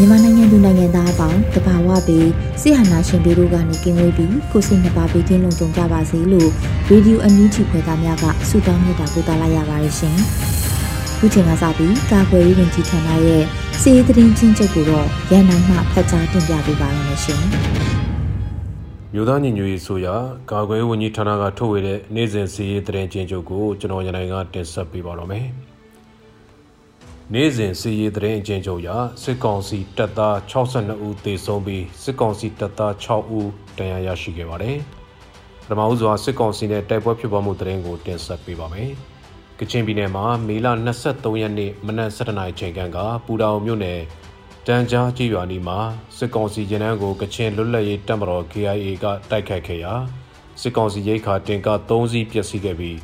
မြန်မာနိုင်ငံသူနိုင်ငံသားအပေါင်းတဘာဝပြီးစိဟနာရှင်တို့ကနေကင်းဝေးပြီးကိုစိတ်နှပါပေးခြင်းလုံခြုံကြပါစေလို့ရေဒီယိုအန်ယူဂျီဖွယ်သားများကဆုတောင်းမြတ်တာပို့သလာရပါတယ်ရှင်။ခုချိန်ကစပြီးကာကွယ်ရေးဝန်ကြီးဌာနရဲ့စီးရီးသတင်းချင်းချုပ်ကိုတော့ရန်နိုင်မှဖတ်ကြားတင်ပြပေးပါရမရှင်။မြို့သားညီညွတ်ရေးဆိုရာကာကွယ်ရေးဝန်ကြီးဌာနကထုတ်ဝေတဲ့နေ့စဉ်စီးရီးသတင်းချင်းချုပ်ကိုကျွန်တော်ရန်နိုင်ကတင်ဆက်ပေးပါတော့မယ်။ နေ့စဉ်စီရေးသတင်းအကျဉ်းချုပ်ရာစစ်ကောင်စီတပ်သား62ဦးသေဆုံးပြီးစစ်ကောင်စီတပ်သား6ဦးဒဏ်ရာရရှိခဲ့ပါတယ်။ပထမဦးစွာစစ်ကောင်စီနဲ့တိုက်ပွဲဖြစ်ပွားမှုသတင်းကိုတင်ဆက်ပေးပါမယ်။ကချင်ပြည်နယ်မှာမေလ23ရက်နေ့မနက်7:00နာရီချိန်ကပူတောင်မြို့နယ်တန်ကြားကြီးရွာနီမှာစစ်ကောင်စီရင်နှန်းကိုကချင်လွတ်လပ်ရေးတပ်မတော် KIA ကတိုက်ခတ်ခဲ့ရာစစ်ကောင်စီရိတ်ခါတင်ကာ3စီးပျက်စီးခဲ့ပြီး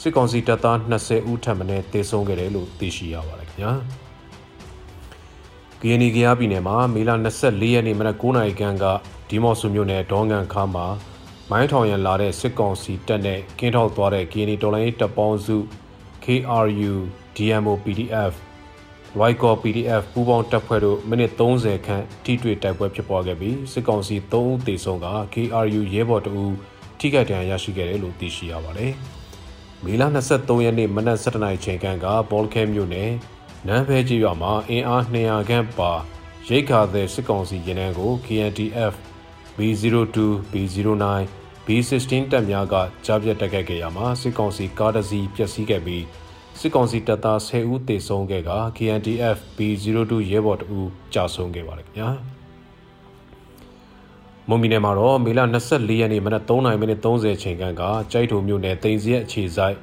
စစ်ကောင်စီတပ်သား20ဦးထပ်မံတေဆုံးခဲ့တယ်လို့သိရှိရပါတယ် ခင်ဗျာ။ GNI ကရပြည်နယ်မှာမေလ24ရက်နေ့မနက်9:00နာရီခန့်ကဒီမော့ဆူမြို့နယ်ဒေါငန်ခါမှာမိုင်းထောင်ရန်လာတဲ့စစ်ကောင်စီတပ်နဲ့ကင်းထောက်သွားတဲ့ GNI တော်လိုင်းတပ်ပေါင်းစု KRU DMO PDF Wycor PDF ပူးပေါင်းတပ်ဖွဲ့တို့မိနစ်30ခန့်ထိတွေ့တိုက်ပွဲဖြစ်ပွားခဲ့ပြီးစစ်ကောင်စီ3ဦးသေဆုံးက KRU ရဲဘော်2ဦးထိခိုက်ဒဏ်ရာရရှိခဲ့တယ်လို့သိရှိရပါတယ်။မေလ23ရက်နေ့မနက်7:00နာရီချိန်ကဘောလခဲမြို့နယ် နန်းဖဲကြီးရွာမှာအင်အား200ခန့်ပါရိတ်ခါတဲ့စစ်ကောင်စီရင်နှန်းကို KNTF B02 B09 B16 တပ်များကကြားပြတ်တက်ခဲ့ကြရမှာစစ်ကောင်စီကားတစ်စီးပျက်စီးခဲ့ပြီးစစ်ကောင်စီတပ်သား10ဦးသေဆုံးခဲ့က KNTF B02 ရဲဘော်2ဦးကြာဆုံးခဲ့ပါတယ်ခင်ဗျာ။မွန်ပြည်နယ်မှာတော့မေလ24ရက်နေ့မနက်3:30မိနစ်30ချိန်ခန့်ကကြိုက်ထုံမြို့နယ်တိန်စီရဲ့အခြေဆိုင်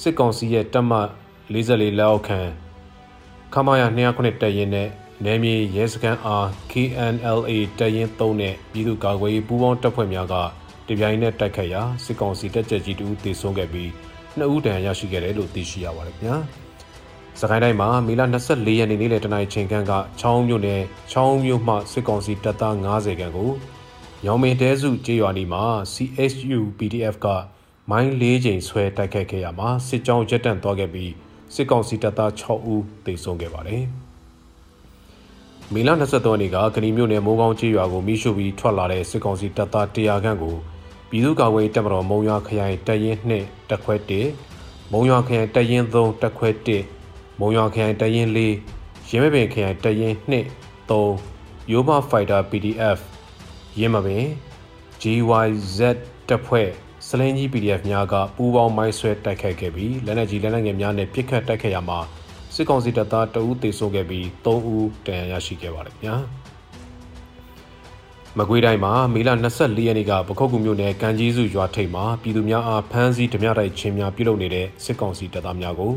စစ်ကောင်စီရဲ့တပ်မ44လက်အောက်ခံ ခမာယာ209တပ်ရင်းနဲ့နယ်မြေရဲစခန်းအား KNLA တပ်ရင်း3နဲ့ပြည်သူ့ကာကွယ်ရေးပူးပေါင်းတပ်ဖွဲ့များကတပြိုင်နက်တိုက်ခတ်ရာစစ်ကောင်စီတပ်ကြပ်ကြီးတူတေဆုံးခဲ့ပြီးနှစ်ဦးတန်ရရှိခဲ့တယ်လို့သိရှိရပါတယ်ခင်ဗျာ။စကိုင်းတိုင်းမှာမေလ24ရက်နေ့နေ့လယ်တနာရီချိန်ခန့်ကချောင်းမြို့နယ်ချောင်းမြို့မှစစ်ကောင်စီတပ်သား90ခန့်ကိုညောင်မင်းတဲစုကြေးရွာနီမှာ CSU PDF ကမိုင်း၄ချိန်ဆွဲတိုက်ခတ်ခဲ့ရမှာစစ်ကြောင်းရက်တန့်သွားခဲ့ပြီး စစ်ကောင်စီတပ်သား6ဦးသေဆုံးခဲ့ပါတယ်။မေလ23ရက်နေ့ကကဏီမြို့နယ်မိုးကောင်းကြေးရွာကိုမိရှုပြီးထွက်လာတဲ့စစ်ကောင်စီတပ်သား100ခန့်ကိုပြည်သူ့ကာကွယ်တပ်မတော်မုံရွာခရိုင်တပ်ရင်း2တပ်ခွဲ1မုံရွာခရိုင်တပ်ရင်း3တပ်ခွဲ1မုံရွာခရိုင်တပ်ရင်း4ရင်းမပင်ခရိုင်တပ်ရင်း2 3ရိုးမဖိုက်တာ PDF ရင်းမပင် GYZ တပ်ဖွဲ့ စလင်းကြီး PDF များကပူးပေါင်းမိုင်းဆွဲတိုက်ခိုက်ခဲ့ပြီးလက်နက်ကြီးလက်နက်ငယ်များနဲ့ပစ်ခတ်တိုက်ခိုက်ရမှာစစ်ကောင်စီတပ်သားတအူးသေဆုံးခဲ့ပြီး3ဦးဒဏ်ရာရရှိခဲ့ပါတယ်ဗျာမကွေးတိုင်းမှာမေလ24ရက်နေ့ကပခုတ်ကူမြို့နယ်ကံကြီးစုရွာထိပ်မှာပြည်သူများအားဖမ်းဆီးဓမြတိုက်ချင်းများပြုလုပ်နေတဲ့စစ်ကောင်စီတပ်သားများကို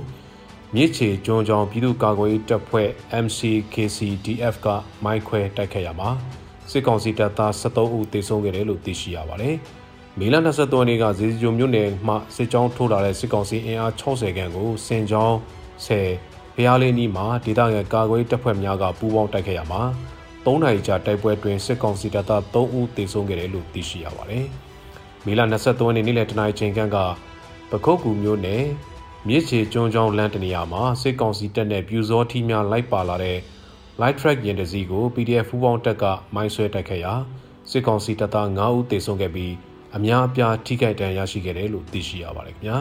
မြစ်ချေကျွန်းချောင်းပြည်သူ့ကာကွယ်ရေးတပ်ဖွဲ့ MCKCDF ကမိုင်းခွဲတိုက်ခိုက်ရမှာစစ်ကောင်စီတပ်သား73ဦးသေဆုံးခဲ့တယ်လို့သိရှိရပါတယ်။ မေလ23ရက်နေ့ကဇေဂျုံမြို့နယ်မှစစ်ကြောင်းထိုးလာတဲ့စစ်ကောင်စီအင်အား60ခန့်ကိုစင်ကြောင်း10ဖျားလေးနီးမှာဒေသခံကာကွယ်တပ်ဖွဲ့များကပူးပေါင်းတိုက်ခိုက်ရမှာ3နိုင်ကြာတိုက်ပွဲတွင်စစ်ကောင်စီတပ်သား3ဦးသေဆုံးခဲ့တယ်လို့သိရှိရပါတယ်။မေလ23ရက်နေ့နေ့လယ်တနာရီချိန်ခန့်ကပခုတ်ကူမြို့နယ်မြစ်ချေကျွန်းချောင်းလမ်းတနေရာမှာစစ်ကောင်စီတပ်နဲ့ပြူစောထီးများလိုက်ပါလာတဲ့ light track ရင်တစည်းကို PDF ဖူးပေါင်းတက်ကမိုင်းဆွဲတိုက်ခဲ့ရာစစ်ကောင်စီတပ်သား9ဦးသေဆုံးခဲ့ပြီး အများအပြားထိခိုက်ဒဏ်ရာရရှိခဲ့တယ်လို့သိရှိရပါတယ်ခင်ဗျာ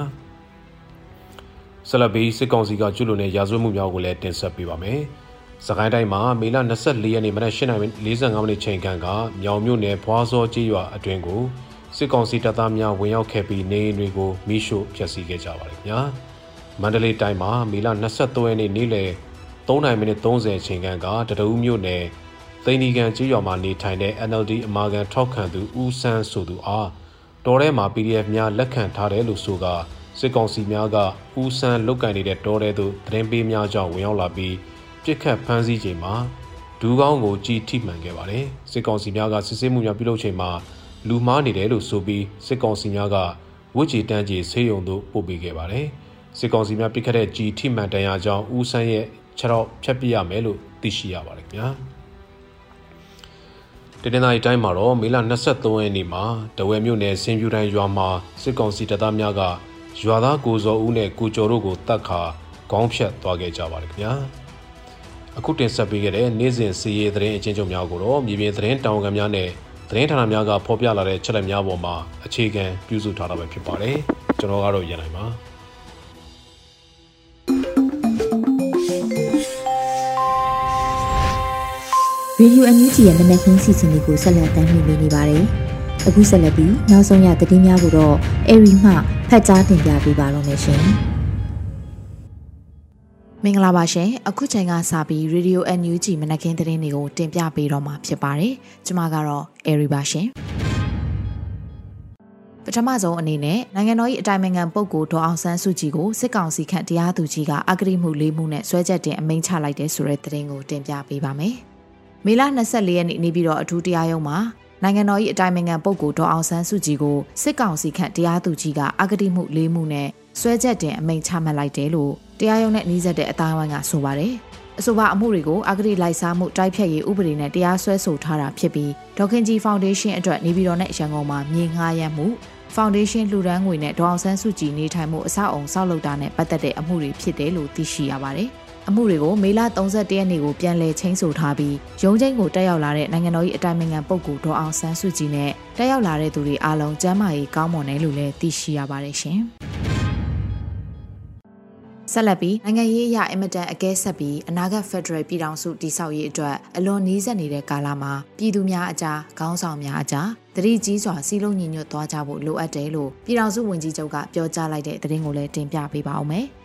ဆက်လက်ပြီးစစ်ကောင်စီကကျူးလွန်တဲ့ရာဇဝတ်မှုများကိုလည်းတင်ဆက်ပေးပါမယ်။စကိုင်းတိုင်းမှာမေလ24ရက်နေ့မနက်8:45မိနစ်ချိန်ခန့်ကမြောင်မြို့နယ်ဘွားစောကြီးရွာအတွင်းကိုစစ်ကောင်စီတပ်သားများဝင်ရောက်ခဲ့ပြီးနေအိမ်တွေကိုမိရှို့ဖျက်ဆီးခဲ့ကြပါတယ်ခင်ဗျာ။မန္တလေးတိုင်းမှာမေလ23ရက်နေ့နေ့လယ်3:30မိနစ်30ချိန်ခန့်ကတရဦးမြို့နယ်သိန်းဒီကန်ကြီးရွာမှာနေထိုင်တဲ့ NLD အမာခံထောက်ခံသူဦးဆန်းဆိုသူအား တော်ထဲမှာ PDF များလက်ခံထားတယ်လို့ဆိုကစစ်ကောင်စီများကဦးဆန်းလုတ်ကန်နေတဲ့တောထဲသို့သတင်းပေးများကြောင့်ဝင်ရောက်လာပြီးပြစ်ခတ်ဖမ်းဆီးချိန်မှာဒူးကောင်းကိုကြီးထိမှန်ခဲ့ပါတယ်စစ်ကောင်စီများကစစ်ဆေးမှုများပြုလုပ်ချိန်မှာလူမားနေတယ်လို့ဆိုပြီးစစ်ကောင်စီများကဝစ်ချီတန်းကြီးဆေးရုံသို့ပို့ပေးခဲ့ပါတယ်စစ်ကောင်စီများပြစ်ခတ်တဲ့ကြီးထိမှန်တန်ရာကြောင့်ဦးဆန်းရဲ့ခြေထောက်ဖြတ်ပြရမယ်လို့သိရှိရပါတယ်ခင်ဗျာ တနင်္လာရီတိုင်းမှာတော့မေလ23ရက်နေ့မှာတဝဲမြို့နယ်စင်ပြူတိုင်းရွာမှာစစ်ကောင်စီတပ်သားများကရွာသားကိုစောဦးနဲ့ကိုကျော်တို့ကိုတတ်ခါခေါင်းဖြတ်သွားခဲ့ကြပါတယ်ခင်ဗျာအခုတင်ဆက်ပေးခဲ့တဲ့နေ့စဉ်စီရေးသတင်းအချင်းချုပ်များကိုတော့မြေပြင်သတင်းတောင်ခံများနဲ့သတင်းဌာနများကဖော်ပြလာတဲ့ချက်လက်များပေါ်မှာအခြေခံပြုစုထားတာပဲဖြစ်ပါတယ်ကျွန်တော်ကတော့ရန်နိုင်ပါ ရေဒီယိုအန်ယူဂျီရဲ့မနက်ခင်းစီစဉ်လေးကိုဆက်လက်တင်ပြနေပါတယ်။အခုဆက်လက်ပြီးနောက်ဆုံးရသတင်းများကိုတော့အေရီမှဖတ်ကြားတင်ပြပေးပါတော့မယ်ရှင်။မင်္ဂလာပါရှင်။အခုချိန်ကစပြီးရေဒီယိုအန်ယူဂျီမနက်ခင်းသတင်းတွေကိုတင်ပြပေးတော့မှာဖြစ်ပါတယ်။ကျွန်မကတော့အေရီပါရှင်။ပထမဆုံးအနေနဲ့နိုင်ငံတော်၏အတိုင်ပင်ခံပုဂ္ဂိုလ်ဒေါ်အောင်ဆန်းစုကြည်ကိုစစ်ကောင်စီခန့်တရားသူကြီးကအဂတိမှုလေးမှုနဲ့ဆွဲချက်တင်အမိန့်ချလိုက်တဲ့ဆိုတဲ့သတင်းကိုတင်ပြပေးပါမယ်။ မေလ24ရက်နေ့နေပြီးတော့အထူးတရားရုံးမှာနိုင်ငံတော်၏အတိုင်ပင်ခံပုဂ္ဂိုလ်ဒေါ်အောင်ဆန်းစုကြည်ကိုစစ်ကောင်စီခန့်တရားသူကြီးကအဂတိမှုလေးမှုနဲ့ဆွဲချက်တင်အမိန့်ချမှတ်လိုက်တယ်လို့တရားရုံးနဲ့နှီးဆက်တဲ့အတိုင်းအဝိုင်းကဆိုပါတယ်။အဆိုပါအမှုတွေကိုအဂတိလိုက်စားမှုတိုက်ဖြတ်ရေးဥပဒေနဲ့တရားစွဲဆိုထားတာဖြစ်ပြီးဒေါခင်ကြီးဖောင်ဒေးရှင်းအတွက်နေပြည်တော်နဲ့ရန်ကုန်မှာမြေငှားရမ်းမှုဖောင်ဒေးရှင်းလှူဒန်းငွေနဲ့ဒေါအောင်ဆန်းစုကြည်နေထိုင်မှုအဆောက်အုံဆောက်လုပ်တာနဲ့ပတ်သက်တဲ့အမှုတွေဖြစ်တယ်လို့သိရှိရပါတယ်။ အမှုတွေကိုမေလ31ရက်နေ့ကိုပြန်လည်ချင်းဆိုထားပြီးရုံးချင်းကိုတက်ရောက်လာတဲ့နိုင်ငံတော်၏အတိုင်ပင်ခံပုဂ္ဂိုလ်ဒေါအောင်ဆန်းစုကြည်နဲ့တက်ရောက်လာတဲ့သူတွေအားလုံးကျမ်းမာရေးကောင်းမွန်တယ်လို့လည်းသိရှိရပါတယ်ရှင်။ဆက်လက်ပြီးနိုင်ငံရေးအရအင်မတန်အကဲဆက်ပြီးအနာဂတ်ဖက်ဒရယ်ပြည်ထောင်စုတည်ဆောက်ရေးအတွက်အလွန်နီးစပ်နေတဲ့ကာလမှာပြည်သူများအကြားခေါင်းဆောင်များအကြားတတိကြီးစွာစီးလုံးညီညွတ်သွားကြဖို့လိုအပ်တယ်လို့ပြည်ထောင်စုဝန်ကြီးချုပ်ကပြောကြားလိုက်တဲ့သတင်းကိုလည်းတင်ပြပေးပါဦးမယ်။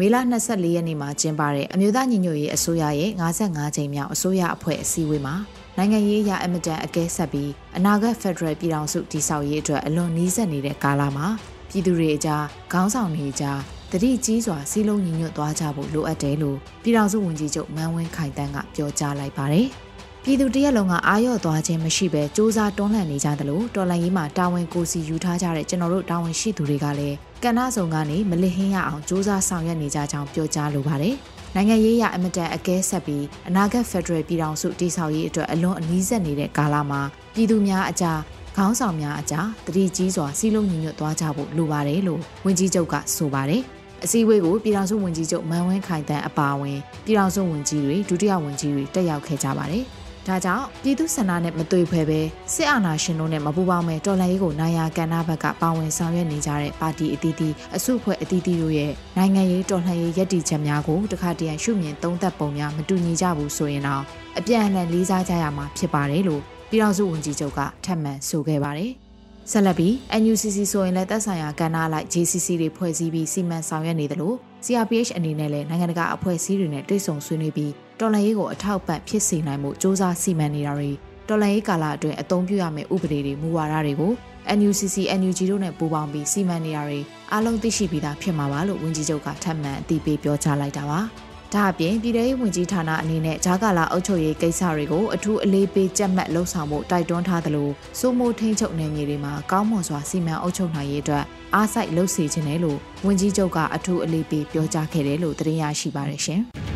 မေလ24ရက်နေ့မှာကျင်းပတဲ့အမျိုးသားညီညွတ်ရေးအစိုးရရဲ့55ကြိမ်မြောက်အစိုးရအဖွဲ့အစည်းအဝေးမှာနိုင်ငံရေးအရာအမတန်အကဲဆက်ပြီးအနာဂတ်ဖက်ဒရယ်ပြည်ထောင်စုတည်ဆောက်ရေးအတွက်အလွန်နီးစပ်နေတဲ့ကာလမှာပြည်သူတွေအကြားခေါင်းဆောင်တွေအကြားတတိကြီးစွာစီးလုံးညီညွတ်သွားကြဖို့လိုအပ်တယ်လို့ပြည်ထောင်စုဝန်ကြီးချုပ်မန်းဝင်းခိုင်တန်းကပြောကြားလိုက်ပါတယ်။ ပြည်သူတရက်လုံးကအာရော့သွားခြင်းမရှိဘဲစ조사တွန်းလှန်နေကြသလိုတော်လန်ရေးမှာတာဝန်ကိုစီယူထားကြတဲ့ကျွန်တော်တို့တာဝန်ရှိသူတွေကလည်းကဏ္ဍစုံကနေမလစ်ဟင်းရအောင်စ조사ဆောင်ရွက်နေကြကြောင်းပြောကြားလိုပါတယ်။နိုင်ငံရေးရအမတန်အကဲဆက်ပြီးအနာဂတ်ဖက်ဒရယ်ပြည်ထောင်စုတည်ဆောက်ရေးအတွက်အလွန်အနည်းဆက်နေတဲ့ကာလမှာပြည်သူများအကြားခေါင်းဆောင်များအကြားတတိကြီးစွာစီးလုံးညီညွတ်သွားကြဖို့လိုပါတယ်လို့ဝန်ကြီးချုပ်ကဆိုပါတယ်။အစည်းအဝေးကိုပြည်ထောင်စုဝန်ကြီးချုပ်မန်ဝင်းခိုင်တန်းအပါအဝင်ပြည်ထောင်စုဝန်ကြီးတွေဒုတိယဝန်ကြီးတွေတက်ရောက်ခဲ့ကြပါတယ်။ ဒါကြောင့်ပြည်သူ့ဆန္ဒနဲ့မတွေ့ဖွဲပဲစစ်အာဏာရှင်တို့နဲ့မပူးပေါင်းမဲ့တော်လှန်ရေးကိုနိုင်ရာကဏ္ဍဘက်ကပါဝင်ဆောင်ရွက်နေကြတဲ့ပါတီအသီးသီးအစုအဖွဲ့အသီးသီးတို့ရဲ့နိုင်ငံရေးတော်လှန်ရေးရည်တည်ချက်များကိုတခါတရံရှုမြင်သုံးသပ်ပုံများမတူညီကြဘူးဆိုရင်တော့အပြန်အလှန်လေးစားကြရမှာဖြစ်ပါတယ်လို့ပြည်ထောင်စုဝန်ကြီးချုပ်ကထပ်မံဆိုခဲ့ပါတယ်။ဆက်လက်ပြီး NUCC ဆိုရင်လည်းသက်ဆိုင်ရာကဏ္ဍလိုက် JCC တွေဖွဲ့စည်းပြီးစီမံဆောင်ရွက်နေတယ်လို့ CRPH အနေနဲ့လည်းနိုင်ငံတကာအဖွဲ့အစည်းတွေနဲ့တွေ့ဆုံဆွေးနွေးပြီး တော်လှန်ရေးကိုအထောက်ပံ့ဖြစ်စေနိုင်မှုစ조사စီမံနေတာတွေတော်လှန်ရေးကာလအတွင်းအသုံးပြုရမယ့်ဥပဒေတွေမူဝါဒတွေကို NUCC NUG တို့နဲ့ပူးပေါင်းပြီးစီမံနေတာတွေအားလုံးသိရှိပြီးသားဖြစ်မှာပါလို့ဝန်ကြီးချုပ်ကထပ်မံအသိပေးပြောကြားလိုက်တာပါ။ဒါအပြင်ပြည်ထောင်စုဝန်ကြီးဌာနအနေနဲ့ဂျာကာလာအုပ်ချုပ်ရေးကိစ္စတွေကိုအထူးအလေးပေးကြက်မှတ်လှုပ်ဆောင်ဖို့တိုက်တွန်းထားသလိုစိုးမိုးထိန်ချုပ်နယ်မြေတွေမှာကောင်းမွန်စွာစီမံအုပ်ချုပ်နိုင်ရေးအတွက်အားစိုက်လှုပ်စီခြင်းတယ်လို့ဝန်ကြီးချုပ်ကအထူးအလေးပေးပြောကြားခဲ့တယ်လို့သတင်းရရှိပါတယ်ရှင်။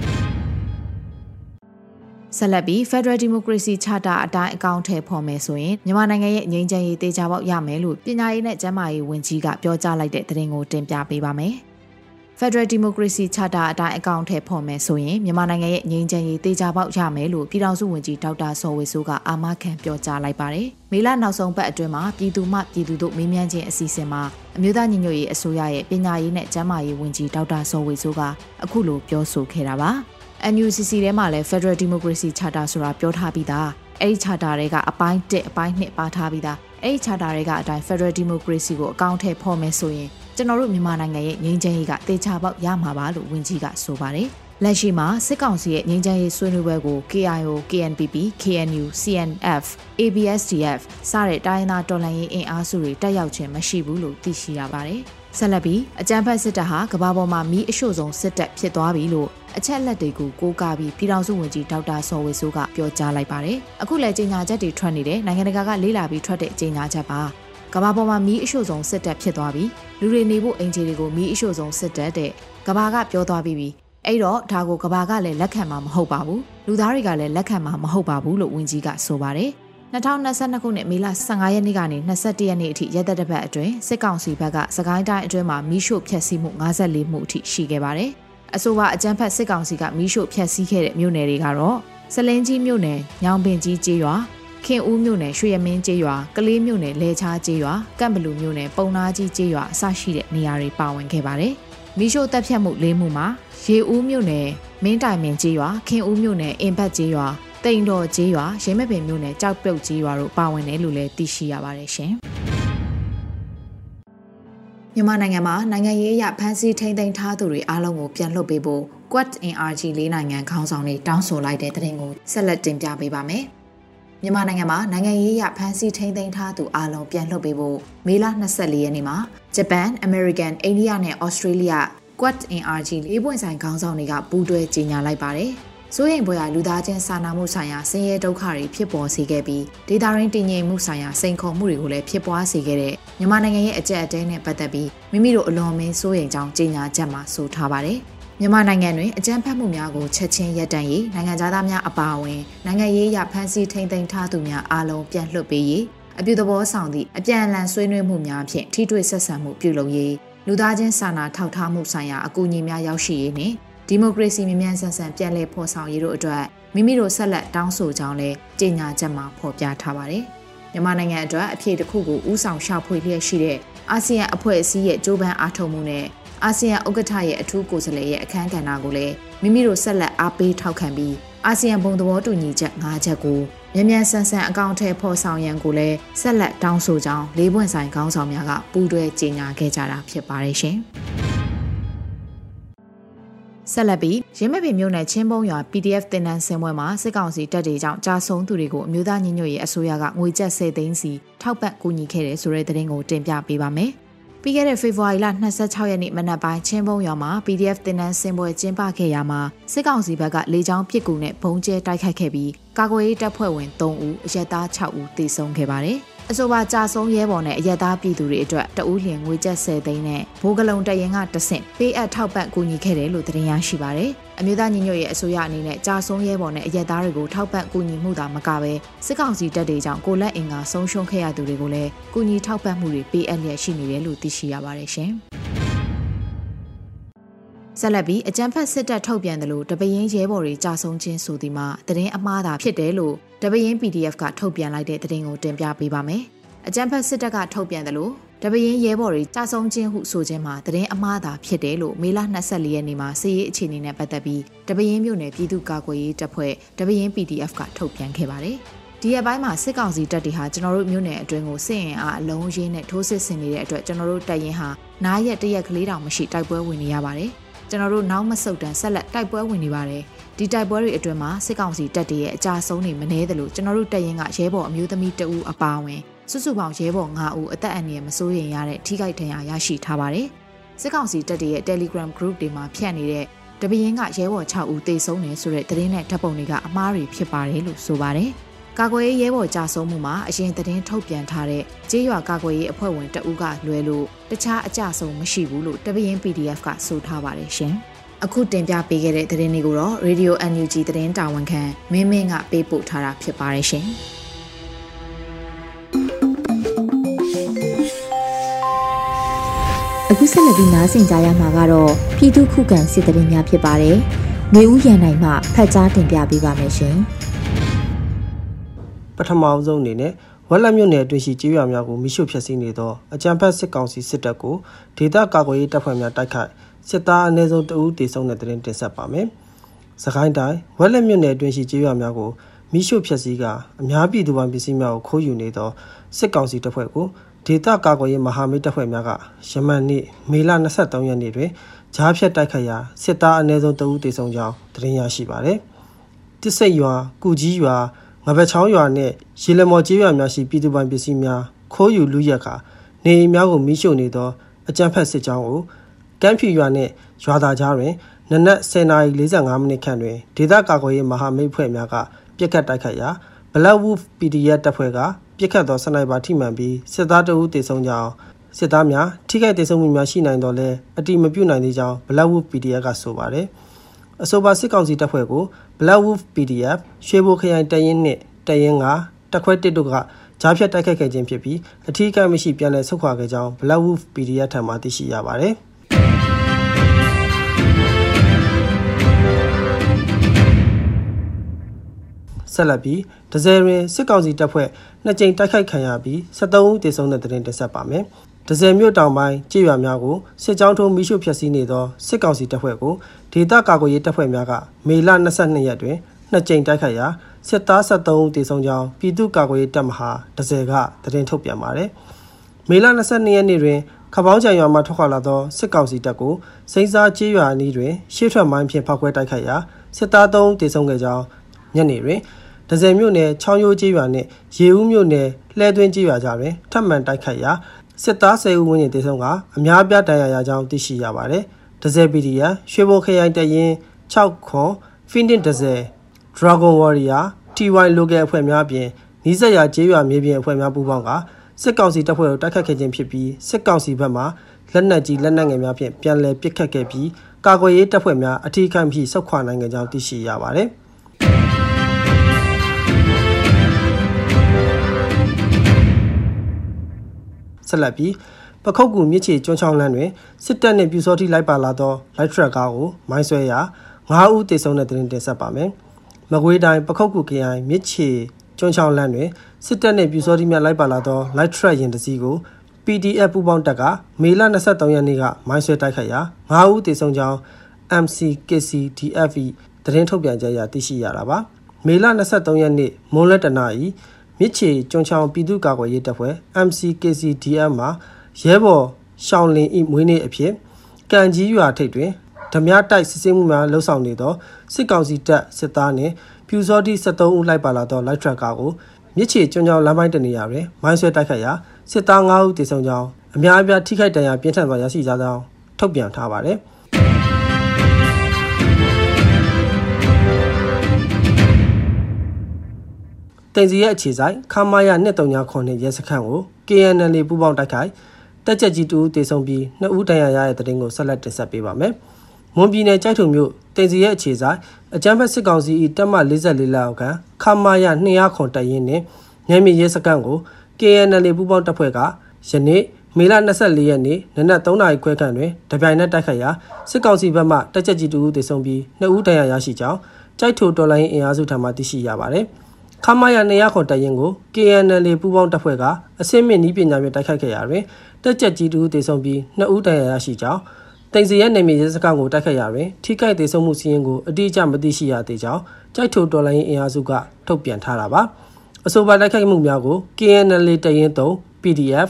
ဆက်လက်ပြီး Federal Democracy Charter အတိုင်းအကောင့်ထည့်ဖော်မယ်ဆိုရင်မြန်မာနိုင်ငံရဲ့ငြိမ်းချမ်းရေးတေချာပေါက်ရမယ်လို့ပညာရေးနဲ့ကျန်းမာရေးဝန်ကြီးကပြောကြားလိုက်တဲ့သတင်းကိုတင်ပြပေးပါမယ်။ Federal Democracy Charter အတိုင်းအကောင့်ထဲပေါ်မယ်ဆိုရင်မြန်မာနိုင်ငံရဲ့ငြိမ်းချမ်းရေးတေချာပေါက်ရမယ်လို့ပြည်ထောင်စုဝန်ကြီးဒေါက်တာစောဝေဆိုးကအာမခံပြောကြားလိုက်ပါတယ်။မေလနောက်ဆုံးပတ်အတွင်းမှာပြည်သူမှပြည်သူတို့မေးမြန်းခြင်းအစီအစဉ်မှာအမျိုးသားညီညွတ်ရေးအစိုးရရဲ့ပညာရေးနဲ့ကျန်းမာရေးဝန်ကြီးဒေါက်တာစောဝေဆိုးကအခုလိုပြောဆိုခဲ့တာပါ။ NUCC ထဲမှာလည်း Federal Democracy Charter ဆိုတာပြောထားပြီးသားအဲ့ဒီ charter တွေကအပိုင်း1အပိုင်း2ပါထားပြီးသားအဲ့ဒီ charter တွေကအတိုင်း Federal Democracy ကိုအကောင့်ထဲပေါ်မယ်ဆိုရင်ကျွန်တော်တို့မြန်မာနိုင်ငံရဲ့ငြိမ်းချမ်းရေးကတေချာပေါက်ရမှာပါလို့ဝန်ကြီးကဆိုပါတယ်။လက်ရှိမှာစစ်ကောင်စီရဲ့ငြိမ်းချမ်းရေးဆွေးနွေးပွဲကို KIO, KNPP, KNU, CNF, ABSDF စတဲ့တိုင်းသားတော်လှန်ရေးအင်အားစုတွေတက်ရောက်ခြင်းမရှိဘူးလို့သိရှိရပါတယ်။ ဆက်လက်ပြီးအကြမ်းဖက်စစ်တပ်ဟာကမ္ဘာပေါ်မှာမီးအရှို့ဆုံးစစ်တပ်ဖြစ်သွားပြီလို့အချက်လက်တွေကိုကိုးကားပြီးပြည်ထောင်စုဝန်ကြီးဒေါက်တာစောဝေဆိုးကပြောကြားလိုက်ပါတယ်။အခုလည်းကြေညာချက်တွေထွက်နေတယ်နိုင်ငံတကာကလေးလာပြီးထွက်တဲ့ကြေညာချက်ပါ။ကဘာပေါ်မှာမီးအရှို့ဆုံးစစ်တပ်ဖြစ်သွားပြီလူတွေနေဖို့အင်ဂျီတွေကိုမီးအရှို့ဆုံးစစ်တပ်တဲ့ကဘာကပြောသွားပြီးပြီအဲ့တော့ဒါကိုကဘာကလည်းလက်ခံမှာမဟုတ်ပါဘူးလူသားတွေကလည်းလက်ခံမှာမဟုတ်ပါဘူးလို့ဝန်ကြီးကဆိုပါတယ် 2022ခုနှစ်မေလ15ရက်နေ့ကနေ21ရက်နေ့အထိရက်သက်တစ်ပတ်အတွင်းစစ်ကောင်စီဘက်ကစကိုင်းတိုင်းအတွင်းမှာမီးရှို့ဖျက်ဆီးမှု54မှုအထိရှိခဲ့ပါတယ်။အဆိုပါအကြမ်းဖက်စစ်ကောင်စီကမီးရှို့ဖျက်ဆီးခဲ့တဲ့မြို့နယ်တွေကတော့စလင်းကြီးမြို့နယ်၊ညောင်ပင်ကြီးကျေးရွာခင်ဦးမြို့နယ်ရွှေရမင်းကျေးရွာကလေးမြို့နယ်လဲချားကျေးရွာကန့်ဘလူမြို့နယ်ပုံနာကြီးကျေးရွာအစရှိတဲ့နေရာတွေပါဝင်ခဲ့ပါတယ်။မီးရှို့တပ်ဖြတ်မှုလေးမှုမှာရေဦးမြို့နယ်မင်းတိုင်မင်ကျေးရွာခင်ဦးမြို့နယ်အင်ဘတ်ကျေးရွာ တိန်တော်ကျေးရွာရင်းမပင်မြို့နယ်ကြောက်ပြုတ်ကျေးရွာတို့ပါဝင်တယ်လို့လည်းသိရှိရပါတယ်ရှင်။မြန်မာနိုင်ငံမှာနိုင်ငံရေးအရဖမ်းဆီးထိန်းသိမ်းထားသူတွေအားလုံးကိုပြန်လွှတ်ပေးဖို့ Quad NRG လေးနိုင်ငံခေါင်းဆောင်တွေတောင်းဆိုလိုက်တဲ့တဲ့ရင်ကိုဆက်လက်တင်ပြပေးပါမယ်။မြန်မာနိုင်ငံမှာနိုင်ငံရေးအရဖမ်းဆီးထိန်းသိမ်းထားသူအလုံးပြန်လွှတ်ပေးဖို့မေလ24ရက်နေ့မှာဂျပန်၊အမေရိကန်၊အိန္ဒိယနဲ့ဩစတြေးလျ Quad NRG လေးပွင့်ဆိုင်ခေါင်းဆောင်တွေကပူးတွဲကြေညာလိုက်ပါတယ်။ စိုးရိမ်ဖွယ်ရာလူသားချင်းစာနာမှုဆိုင်ရာဆင်းရဲဒုက္ခတွေဖြစ်ပေါ်စေခဲ့ပြီးဒေတာရင်းတည်ငြိမ်မှုဆိုင်ရာစိန်ခေါ်မှုတွေကိုလည်းဖြစ်ပွားစေခဲ့တဲ့မြန်မာနိုင်ငံရဲ့အကြက်အတဲနဲ့ပတ်သက်ပြီးမိမိတို့အလွန်မင်းစိုးရိမ်ကြောင်းကြေညာချက်မှာဆိုထားပါတယ်။မြန်မာနိုင်ငံတွင်အကြမ်းဖက်မှုများကိုချက်ချင်းရပ်တန့်ရေးနိုင်ငံသားများအပါအဝင်နိုင်ငံရေးအရဖမ်းဆီးထိန်းသိမ်းထားသူများအားလုံးပြန်လွှတ်ပေးရေးအပြုသဘောဆောင်သည့်အပြန်အလှန်ဆွေးနွေးမှုများဖြင့်ထိတွေ့ဆက်ဆံမှုပြုလုပ်ရေးလူသားချင်းစာနာထောက်ထားမှုဆိုင်ရာအကူအညီများရောက်ရှိရေးနှင့် ဒီမိုကရေစီမြမြန်ဆန်ဆန်ပြန်လည်ဖော်ဆောင်ရေးတို့အတွက်မိမိတို့ဆက်လက်တောင်းဆိုကြောင်းလည်းကြေညာချက်မှာဖော်ပြထားပါတယ်။မြန်မာနိုင်ငံအတွက်အဖြစ်တစ်ခုကိုဥဆောင်ရှာဖွေလျက်ရှိတဲ့အာဆီယံအဖွဲ့အစည်းရဲ့ကြိုးပမ်းအားထုတ်မှုနဲ့အာဆီယံဥက္ကဋ္ဌရဲ့အထူးကိုယ်စားလှယ်ရဲ့အခမ်းကဏ္ဍကိုလည်းမိမိတို့ဆက်လက်အားပေးထောက်ခံပြီးအာဆီယံဘုံသဘောတူညီချက်၅ချက်ကိုမြန်မြန်ဆန်ဆန်အကောင့်ထဲပေါ်ဆောင်ရန်ကိုလည်းဆက်လက်တောင်းဆိုကြောင်းလေးပွင့်ဆိုင်ခေါင်းဆောင်များကပူးတွဲကြေညာခဲ့ကြတာဖြစ်ပါတယ်ရှင်။ ဆက်လက်ပြီးရင်းမပင်မြို့နယ်ချင်းပုံရွာ PDF တင်နန်းစင်ပွဲမှာစစ်ကောင်စီတပ်တွေကြောင့်ကြာဆုံးသူတွေကိုအမျိုးသားညီညွတ်ရေးအစိုးရကငွေကျပ်10သိန်းစီထောက်ပံ့ကူညီခဲ့တယ်ဆိုတဲ့သတင်းကိုတင်ပြပေးပါမယ်။ပြီးခဲ့တဲ့ဖေဖော်ဝါရီလ26ရက်နေ့မနက်ပိုင်းချင်းပုံရွာမှာ PDF တင်နန်းစင်ပွဲကျင်းပခဲ့ရမှာစစ်ကောင်စီဘက်ကလေကြောင်းပစ်ကူနဲ့ဘုံကျဲတိုက်ခိုက်ခဲ့ပြီးကာကွယ်ရေးတပ်ဖွဲ့ဝင်3ဦးအရက်သား6ဦးသေဆုံးခဲ့ပါတယ်။ အဆိုပါကြာဆုံးရဲဘော်နဲ့အရက်သားပြည်သူတွေအတွက်တဦးလျင်ငွေကျပ်10သိန်းနဲ့ဘိုးကလုံတရင်ကတဆင့်ပေးအပ်ထောက်ပံ့ကူညီခဲ့တယ်လို့သတင်းရရှိပါတယ်။အမျိုးသားညီညွတ်ရေးအစိုးရအနေနဲ့ကြာဆုံးရဲဘော်နဲ့အရက်သားတွေကိုထောက်ပံ့ကူညီမှုသာမကပဲစစ်ကောင်စီတပ်တွေကြောင့်ကိုလက်အင်ကဆုံးရှုံးခဲ့ရသူတွေကိုလည်းကူညီထောက်ပံ့မှုတွေပေးအပ်လျက်ရှိနေတယ်လို့သိရှိရပါတယ်ရှင်။ ဆက်လက်ပြီးအကြံဖက်စစ်တပ်ထုတ်ပြန်တယ်လို့တပရင်ရဲဘော်တွေကြာဆုံးခြင်းဆိုဒီမှာသတင်းအမှားသာဖြစ်တယ်လို့တပရင် PDF ကထုတ်ပြန်လိုက်တဲ့သတင်းကိုတင်ပြပေးပါမယ်။အကြံဖက်စစ်တပ်ကထုတ်ပြန်တယ်လို့တပရင်ရဲဘော်တွေကြာဆုံးခြင်းဟုဆိုခြင်းမှာသတင်းအမှားသာဖြစ်တယ်လို့မေလ24ရက်နေ့မှာစီးရေးအခြေအနေနဲ့ပတ်သက်ပြီးတပရင်မြို့နယ်ပြည်သူ့ကာကွယ်ရေးတပ်ဖွဲ့တပရင် PDF ကထုတ်ပြန်ခဲ့ပါတယ်။ဒီရက်ပိုင်းမှာစစ်ကောင်စီတပ်တွေဟာကျွန်တော်တို့မြို့နယ်အတွင်းကိုစစ်ရင်အားအလုံးရင်းနဲ့ထိုးစစ်ဆင်နေတဲ့အတွက်ကျွန်တော်တို့တပ်ရင်ဟာနားရက်တရက်ကလေးတောင်မရှိတိုက်ပွဲဝင်နေရပါတယ်။ ကျွန်တော်တို့နောက်မဆုတ်တမ်းဆက်လက်တိုက်ပွဲဝင်နေပါတယ်။ဒီတိုက်ပွဲတွေအတွင်းမှာစစ်ကောင်စီတပ်တွေရဲ့အကြဆုံးတွေမနှဲတယ်လို့ကျွန်တော်တို့တပ်ရင်ကရဲဘော်အမျိုးသမီးတအူအပါအဝင်စုစုပေါင်းရဲဘော်9ဦးအသက်အန္တရာယ်မစိုးရိမ်ရတဲ့ထိခိုက်ဒဏ်ရာရရှိထားပါတယ်။စစ်ကောင်စီတပ်တွေရဲ့ Telegram group တွေမှာဖြန့်နေတဲ့တပင်းကရဲဘော်6ဦးသေဆုံးတယ်ဆိုတဲ့သတင်းနဲ့ဓာတ်ပုံတွေကအမှားတွေဖြစ်ပါတယ်လို့ဆိုပါတယ်။ ကာကွယ်ရေးရဲဘော်ကြာဆုံးမှုမှာအရင်သတင်းထုတ်ပြန်ထားတဲ့ကြေးရွာကာကွယ်ရေးအဖွဲ့ဝင်တဦးကလွဲလို့တခြားအကြဆုံးမရှိဘူးလို့တပင်း PDF ကဆိုထားပါတယ်ရှင်။အခုတင်ပြပေးခဲ့တဲ့သတင်းတွေကိုတော့ Radio NUG သတင်းတာဝန်ခံမင်းမင်းကပေးပို့ထားတာဖြစ်ပါတယ်ရှင်။အခုဆက်လက်ပြီးနားဆင်ကြရမှာကတော့ပြည်သူခုခံစစ်တရင်များဖြစ်ပါတယ်။နေဦးရန်နိုင်မှဖတ်ကြားတင်ပြပေးပါမယ်ရှင်။ ပထမအဆုံးအနေနဲ့ဝက်လက်မြို့နယ်အတွင်းရှိကျေးရွာများကိုမိရှုဖျက်ဆီးနေသောအကြံဖက်စစ်ကောင်စီစစ်တပ်ကိုဒေသကာကွယ်ရေးတပ်ဖွဲ့များတိုက်ခိုက်စစ်သားအနည်းဆုံးတဦးတေဆုံးတဲ့တဲ့တင်ဆက်ပါမယ်။စကိုင်းတိုင်းဝက်လက်မြို့နယ်အတွင်းရှိကျေးရွာများကိုမိရှုဖျက်ဆီးကအများပြည်သူပိုင်ပစ္စည်းများကိုခိုးယူနေသောစစ်ကောင်စီတပ်ဖွဲ့ကိုဒေသကာကွယ်ရေးမဟာမိတ်တပ်ဖွဲ့များကယမန်နေ့မေလ23ရက်နေ့တွင်ဂျားဖြတ်တိုက်ခိုက်ရာစစ်သားအနည်းဆုံးတဦးတေဆုံးကြောင်းသတင်းရရှိပါသည်။တစ်စိတ်ရွာ၊ကုကြီးရွာ ငပချောင်းရွာနှင့်ရေလမော်ကျေးရွာများရှိပြည်သူပိုင်ပစ္စည်းများခိုးယူလူရက်ခါနေအိမ်များကိုမိရှို့နေသောအကြမ်းဖက်စစ်ကြောင်းကိုကမ်းဖြူရွာနှင့်ရွာသားကြားတွင်နနက်10:45မိနစ်ခန့်တွင်ဒေသကာကွယ်ရေးမဟာမိတ်ဖွဲ့များကပြစ်ခတ်တိုက်ခိုက်ရာ Black Wolf PDF တပ်ဖွဲ့ကပြစ်ခတ်သောစနိုက်ပါထိမှန်ပြီးစစ်သားတအုပ်တေဆုံးကြောင်းစစ်သားများထိခိုက်ဒေဆုံးမှုများရှိနိုင်တော့လဲအတိမပြုတ်နိုင်သေးကြောင်း Black Wolf PDF ကဆိုပါတယ်။ အဆိုပါစစ်ကောင်စီတပ်ဖွဲ့ကို Black Wolf PDF ရွှေဘိုခရိုင်တရင်နှင့်တရင်ကတက်ခွဲတစ်တို့ကကြားဖြတ်တိုက်ခိုက်ခဲ့ခြင်းဖြစ်ပြီးအထူးကိမရှိပြန်လည်ဆုတ်ခွာခဲ့ကြောင်း Black Wolf PDF ထံမှသိရှိရပါတယ်။ဆက်လက်ပြီးဒဇယ်တွင်စစ်ကောင်စီတပ်ဖွဲ့နှစ်ကြိမ်တိုက်ခိုက်ခံရပြီး73ဦးသေဆုံးတဲ့တဲ့တင်တင်ဆက်ပါမယ်။ ဒဇယ်မြို့တောင်ပိုင်းကြေးရွာများကိုစစ်ကြောင်းထိုးမိရှုဖျက်ဆီးနေသောစစ်ကောင်စီတပ်ဖွဲ့ကိုဒေသကာကွယ်ရေးတပ်ဖွဲ့များကမေလ22ရက်တွင်နှစ်ကြိမ်တိုက်ခိုက်ရာစစ်သား73ဦးသေဆုံးကြောင်းပြည်သူ့ကာကွယ်ရေးတပ်မဟာဒဇယ်ကသတင်းထုတ်ပြန်ပါတယ်။မေလ22ရက်နေ့တွင်ခပောင်းချံရွာမှထွက်ခွာလာသောစစ်ကောင်စီတပ်ကိုစိန်စားကြေးရွာအနီးတွင်ရှေ့ထွက်မိုင်းဖြင့်ဖောက်ခွဲတိုက်ခိုက်ရာစစ်သား3ဦးသေဆုံးခဲ့ကြောင်းညနေတွင်ဒဇယ်မြို့နယ်ချောင်းရိုးကျေးရွာနှင့်ရေဦးမြို့နယ်လှဲသွင်းကျေးရွာကြားတွင်ထပ်မံတိုက်ခိုက်ရာ စစ်သား10ဦးဝန်းကျင်တေဆုံးကအများပြားဒဏ်ရာရကြောင်းသိရှိရပါတယ်။ဒဇယ် PDF ရွှေဘိုခရိုင်တရင်6ခွန် Finding ဒဇယ် Dragon Warrior TY Local အဖွဲ့များအပြင်နီးစပ်ရာကျေးရွာမြေပြင်အဖွဲ့များပူးပေါင်းကစစ်ကောင်စီတပ်ဖွဲ့ကိုတိုက်ခတ်ခဲ့ခြင်းဖြစ်ပြီးစစ်ကောင်စီဘက်မှလက်နက်ကြီးလက်နက်ငယ်များဖြင့်ပြန်လည်ပစ်ခတ်ခဲ့ပြီးကာကွယ်ရေးတပ်ဖွဲ့များအထူးခံဖြစ်ဆုတ်ခွာနိုင်ခဲ့ကြောင်းသိရှိရပါတယ်။ ဆက်လက်ပြီးပခုတ်ကူမြစ်ချေကျွန်းချောင်းလမ်းတွင်စစ်တပ်နှင့်ပြူစောတိလိုက်ပါလာသောလိုက်ထရက်ကားကိုမိုင်းဆွဲရာ9ဦးသေဆုံးတဲ့တွင်တင်ဆက်ပါမယ်။မကွေးတိုင်းပခုတ်ကူခရိုင်မြစ်ချေကျွန်းချောင်းလမ်းတွင်စစ်တပ်နှင့်ပြူစောတိများလိုက်ပါလာသောလိုက်ထရက်ယာဉ်တစ်စီးကို PDF ပူးပေါင်းတပ်ကမေလ23ရက်နေ့ကမိုင်းဆွဲတိုက်ခိုက်ရာ9ဦးသေဆုံးကြောင်း MCKCDF သတင်းထုတ်ပြန်ကြေညာသိရှိရတာပါ။မေလ23ရက်နေ့မွန်းလက်တနာရီ မြစ်ချေကျွန်းချောင်းပြည်သူ့ကာကွယ်ရေးတပ်ဖွဲ့ MCKCDF မှာရဲဘော်ရှောင်းလင်ဤမွေးနေ့အဖြစ်ကံကြီးရွာထိပ်တွင်ဓမြတိုက်စစ်ဆေးမှုများလှုပ်ဆောင်နေသောစစ်ကောင်စီတပ်စစ်သားနှင့်ပြူစောတိ73ဦးလိုက်ပါလာသောလိုက်ထရက်ကားကိုမြစ်ချေကျွန်းချောင်းလမ်းပိုင်းတနေရာတွင်မိုင်းဆွဲတိုက်ခိုက်ရာစစ်သား9ဦးတေဆုံးကြောင်းအများအပြားထိခိုက်ဒဏ်ရာပြင်းထန်စွာရရှိကြကြောင်းထုတ်ပြန်ထားပါတယ်။ တင်စီရဲ့အခြေဆိုင်ခမာယာ2339ရဲစခန်းကို KNL ပူးပေါင်းတိုက်ခိုက်တက်ချက်ကြီးတူတေဆုံးပြီးနှစ်ဦးတန်ရာရတဲ့တရင်ကိုဆက်လက်တင်ဆက်ပေးပါမယ်။မွန်ပြည်နယ်ကြိုက်ထုံမြို့တင်စီရဲ့အခြေဆိုင်အကြမ်းဖက်စစ်ကောင်စီ၏တပ်မ44လောက်ခန့်ခမာယာ200ခွန်တရင်နှင့်ညမြေရဲစခန်းကို KNL ပူးပေါင်းတပ်ဖွဲ့ကယနေ့မေလ24ရက်နေ့နနက်3နာရီခွဲခန့်တွင်တပြိုင်နက်တိုက်ခိုက်ရာစစ်ကောင်စီဘက်မှတက်ချက်ကြီးတူတေဆုံးပြီးနှစ်ဦးတန်ရာရရှိကြောင်းကြိုက်ထုတော်လိုင်းအင်အားစုထံမှသိရှိရပါတယ်။ ခမာယာနေရခွန်တရင်ကို KNL ပူးပေါင်းတပ်ဖွဲ့ကအစင်းမြင့်ဤပညာဖြင့်တိုက်ခိုက်ခဲ့ရာတွင်တက်ကြက်ကြီးတူတေဆုံးပြီးနှစ်ဦးတရားရရှိကြောင်းတင်စီရဲ့နေမြေရဲစခန်းကိုတိုက်ခိုက်ရာတွင်ထိခိုက်ဒေဆုံးမှုစီးရင်ကိုအတိအကျမသိရှိရသေးကြောင်းကြိုက်ထိုတော်လိုင်းအင်အားစုကထုတ်ပြန်ထားတာပါအဆိုပါတိုက်ခိုက်မှုများကို KNL တရင်3 PDF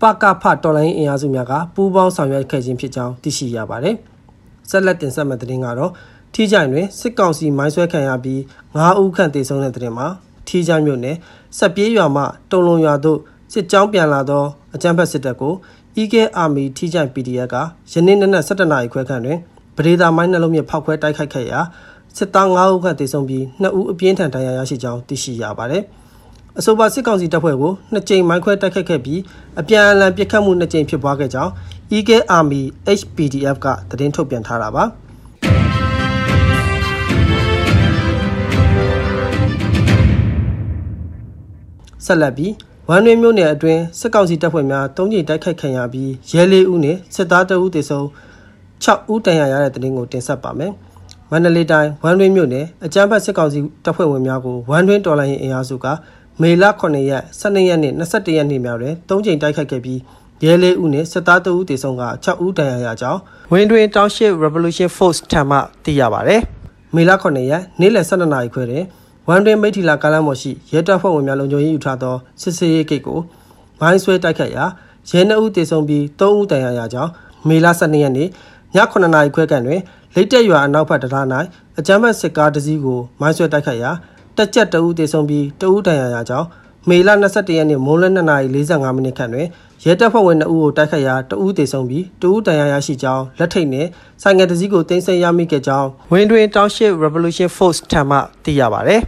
ပကဖတော်လိုင်းအင်အားစုများကပူးပေါင်းဆောင်ရွက်ခဲ့ခြင်းဖြစ်ကြောင်းသိရှိရပါတယ်ဆက်လက်တင်ဆက်မယ့်သတင်းကတော့ ထီးကြိုင်တွင်စစ်ကောင်စီမိုင်းဆွဲခံရပြီး9ဦးခန့်သေဆုံးတဲ့တဲ့မှာထီးကြိုင်မြို့နယ်စက်ပြေးရွာမှတုံလုံရွာသို့စစ်ကြောင်းပြန်လာသောအကြမ်းဖက်စစ်တပ်ကို EK Army ထီးကြိုင် PDF ကယနေ့နနက်7:00နာရီခွဲခန့်တွင်ပဒေသာမိုင်းနှလုံးမြစ်ဖောက်ခွဲတိုက်ခိုက်ခဲ့ရာစစ်သား9ဦးခန့်သေဆုံးပြီး2ဦးအပြင်းထန်ဒဏ်ရာရရှိကြောင်းသိရှိရပါတယ်။အဆိုပါစစ်ကောင်စီတပ်ဖွဲ့ကိုနှစ်ကြိမ်မိုင်းခွဲတိုက်ခိုက်ခဲ့ပြီးအပြန်အလှန်ပစ်ခတ်မှုနှစ်ကြိမ်ဖြစ်ပွားခဲ့ကြောင်း EK Army HPDF ကသတင်းထုတ်ပြန်ထားတာပါ။ ဆက်လက်ပြီးဝမ်တွင်မြို့နယ်အတွင်းစစ်ကောင်စီတပ်ဖွဲ့များတုံးကျိတိုက်ခိုက်ခံရပြီးရဲလေးဦးနှင့်စစ်သားတအုပ်တေဆုံး6ဦးတန်ရာရတဲ့တရင်ကိုတင်ဆက်ပါမယ်။မန္တလေးတိုင်းဝမ်တွင်းမြို့နယ်အကြမ်းဖက်စစ်ကောင်စီတပ်ဖွဲ့ဝင်များကိုဝမ်တွင်းတော်လိုင်းရင်အင်အားစုကမေလ9ရက်12ရက်နေ့21ရက်နေ့များတွင်၃ကြိမ်တိုက်ခိုက်ခဲ့ပြီးရဲလေးဦးနဲ့စစ်သား2ဦးတေဆုံးက6ဦးတန်ရာရကြောင်းဝင်းတွင် Township Revolution Force ထံမှသိရပါဗျ။မေလ9ရက်နေ့လယ်12နာရီခွဲတွင် ဝမ်တွင်မိထီလာကားလမ်းပေါ်ရှိရဲတပ်ဖွဲ့ဝင်များလုံခြုံရေးယူထားသောစစ်စေးရေးဂိတ်ကိုမိုင်းဆွဲတိုက်ခတ်ရာရဲနှုတ်တေဆုံးပြီး3ဦးတန်ရာရကြောင်းမေလ12ရက်နေ့ည9နာရီခွဲကန်တွင်လိတ်တက်ရွာအနောက်ဘက်တရား၌အကြမ်းဖက်စစ်ကားတစ်စီးကိုမိုင်းဆွဲတိုက်ခတ်ရာတက်ကြက်တဦးတေဆုံးပြီးတဦးတန်ရာရကြောင်း မေလ22ရက်နေ့မိုးလ2:45မိနစ်ခန့်တွင်ရဲတပ်ဖွဲ့ဝင်2ဦးကိုတိုက်ခတ်ရာတဦးတေဆုံးပြီးတဦးတန်ရာရရှိကြောင်းလက်ထိတ်နှင့်ဆိုင်ငယ်တစ်စီးကိုတင်ဆက်ရမိခဲ့ကြောင်းဝင်းတွင် Township Revolution Force ထံမှသိရပါဗျ။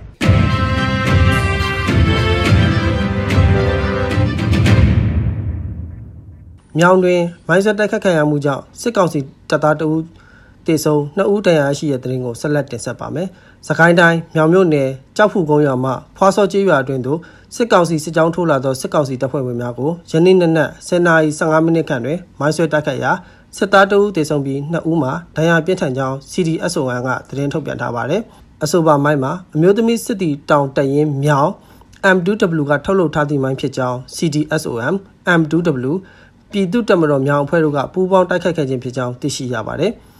မြောင်တွင်မိုင်းဆက်တိုက်ခတ်ခံရမှုကြောင့်စစ်ကောင်စီတပ်သားတအူးတေဆုံးနှစ်ဦးတရားရှိတဲ့တရင်ကိုဆက်လက်တင်ဆက်ပါမယ်။စကိုင်းတိုင်းမြောင်မြို့နယ်ကြောက်ဖူကုန်းရွာမှဖွာစောကျေးရွာအတွင်းသို့ စစ်ကောင်စီစစ်ကြောင်းထိုးလာသောစစ်ကောင်စီတပ်ဖွဲ့ဝင်များကိုယနေ့နေ့နက်10:15မိနစ်ခန့်တွင်မိုင်းဆွဲတိုက်ခတ်ရာစစ်သားတအူးတေဆုံးပြီးနှစ်ဦးမှာဒဏ်ရာပြင်းထန်ကြောင်း CDSON ကသတင်းထုတ်ပြန်ထားပါတယ်။အဆိုပါမိုင်းမှာအမျိုးသမီးစစ်တီတောင်တရင်မြောင် M2W ကထုတ်လုပ်ထားသည့်မိုင်းဖြစ်ကြောင်း CDSOM M2W ပြည်သူ့တပ်မတော်မြောင်အဖွဲ့တို့ကပူးပေါင်းတိုက်ခိုက်ခဲ့ခြင်းဖြစ်ကြောင်းသိရှိရပါတယ်။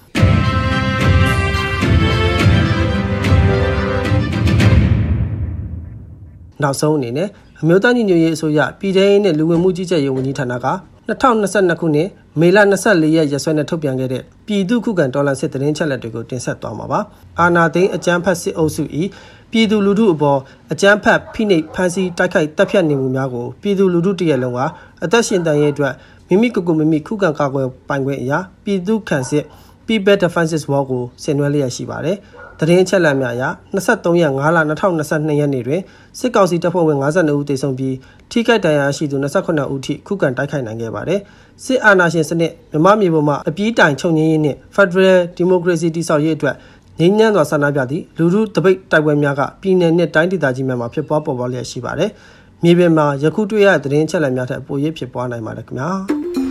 နောက်ဆုံးအနေနဲ့အမျိုးသားညီညွတ်ရေးအစိုးရပြည်ထောင်စုနဲ့လူဝင်မှုကြီးကြပ်ရေးဝန်ကြီးဌာနက2022ခုနှစ်မေလ24ရက်ရက်စွဲနဲ့ထုတ်ပြန်ခဲ့တဲ့ပြည်သူ့ခုခံတော်လှန်စစ်တရင်ချက်လက်တွေကိုတင်ဆက်သွားမှာပါ။အာနာသိန်းအကြမ်းဖက်စစ်အုပ်စု၏ပြည်သူလူထုအပေါ်အကြမ်းဖက်ဖိနှိပ်ဖမ်းဆီးတိုက်ခိုက်တပ်ဖြတ်နေမှုများကိုပြည်သူလူထုတရက်လုံးကအသက်ရှင်တန်ရေးအတွက်မိမိကိုယ်ကိုမိမိခုခံကာကွယ်ပိုင်ခွင့်အရာပြည်သူ့ခံစစ် People Defenses War ကိုဆင်နွှဲလျက်ရှိပါတယ်။တရင်ချက်လက်များအရ23ရက်5လ2022ရက်နေ့တွင်စစ်ကောင်စီတပ်ဖွဲ့ဝင်52ဦးသေဆုံးပြီးထိခိုက်ဒဏ်ရာရှိသူ28ဦးထိခုခံတိုက်ခိုက်နိုင်ခဲ့ပါတယ်။စစ်အာဏာရှင်စနစ်မြမမြေပေါ်မှာအပြေးတိုင်ချုပ်ငင်းရေးနှင့် Federal Democracy တည်ဆောက်ရေးအတွက်ငြိမ်းချမ်းစွာဆန္ဒပြသည့်လူထုတပိတ်တိုက်ပွဲများကပြည်내နဲ့တိုင်းဒေသကြီးများမှာဖြစ်ပွားပေါ်ပေါက်လျက်ရှိပါတယ်။မြေပြင်မှာယခုတွေ့ရတဲ့သတင်းချက်လက်များထက်ပိုရဖြစ်ပွားနိုင်ပါတယ်ခင်ဗျာ။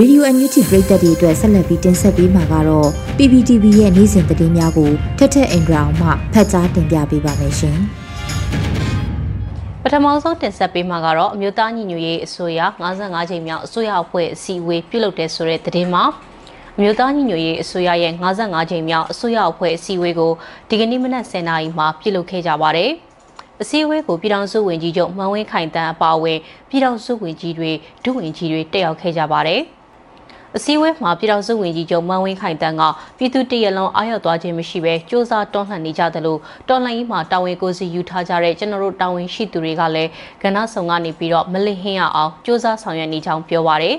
Radio Annuity ပရိသတ်တွေအတွက်ဆက်လက်ပြီးတင်ဆက်ပေးမှာကတော့ PPTV ရဲ့နေ့စဉ်သတင်းများကိုထက်ထက်အင်ဒရာအောင်မှဖတ်ကြားတင်ပြပေးပါမယ်ရှင်။ပထမဆုံးတင်ဆက်ပေးမှာကတော့အမျိုးသားညီညွတ်ရေးအစိုးရ55ချိန်မြောက်အစိုးရအဖွဲ့အစည်းအဝေးပြုလုပ်တဲ့ဆိုတဲ့သတင်းမှာအမျိုးသားညီညွတ်ရေးအစိုးရရဲ့55ချိန်မြောက်အစိုးရအဖွဲ့အစည်းအဝေးကိုဒီကနေ့မနက်10:00နာရီမှာပြုလုပ်ခဲ့ကြပါတယ်။အစည်းအဝေးကိုပြည်ထောင်စုဝန်ကြီးချုပ်မှန်ဝင်းခိုင်တန်းအပါအဝင်ပြည်ထောင်စုဝန်ကြီးတွေဒုဝန်ကြီးတွေတက်ရောက်ခဲ့ကြပါတယ်။ အစည်းအဝေးမှာပြည်တော်စုဝန်ကြီးချုပ်မန်ဝင်းခိုင်တန်းကပြည်သူတရလုံးအားရသွားခြင်းမရှိဘဲစ조사တွန်းလှန်နေကြသလိုတော်လှန်ရေးမှာတာဝန်ကိုစီယူထားကြတဲ့ကျွန်တော်တို့တာဝန်ရှိသူတွေကလည်းကဏ္ဍဆောင်ကနေပြီးတော့မလစ်ဟင်းရအောင်စ조사ဆောင်ရွက်နေကြောင်းပြောပါရယ်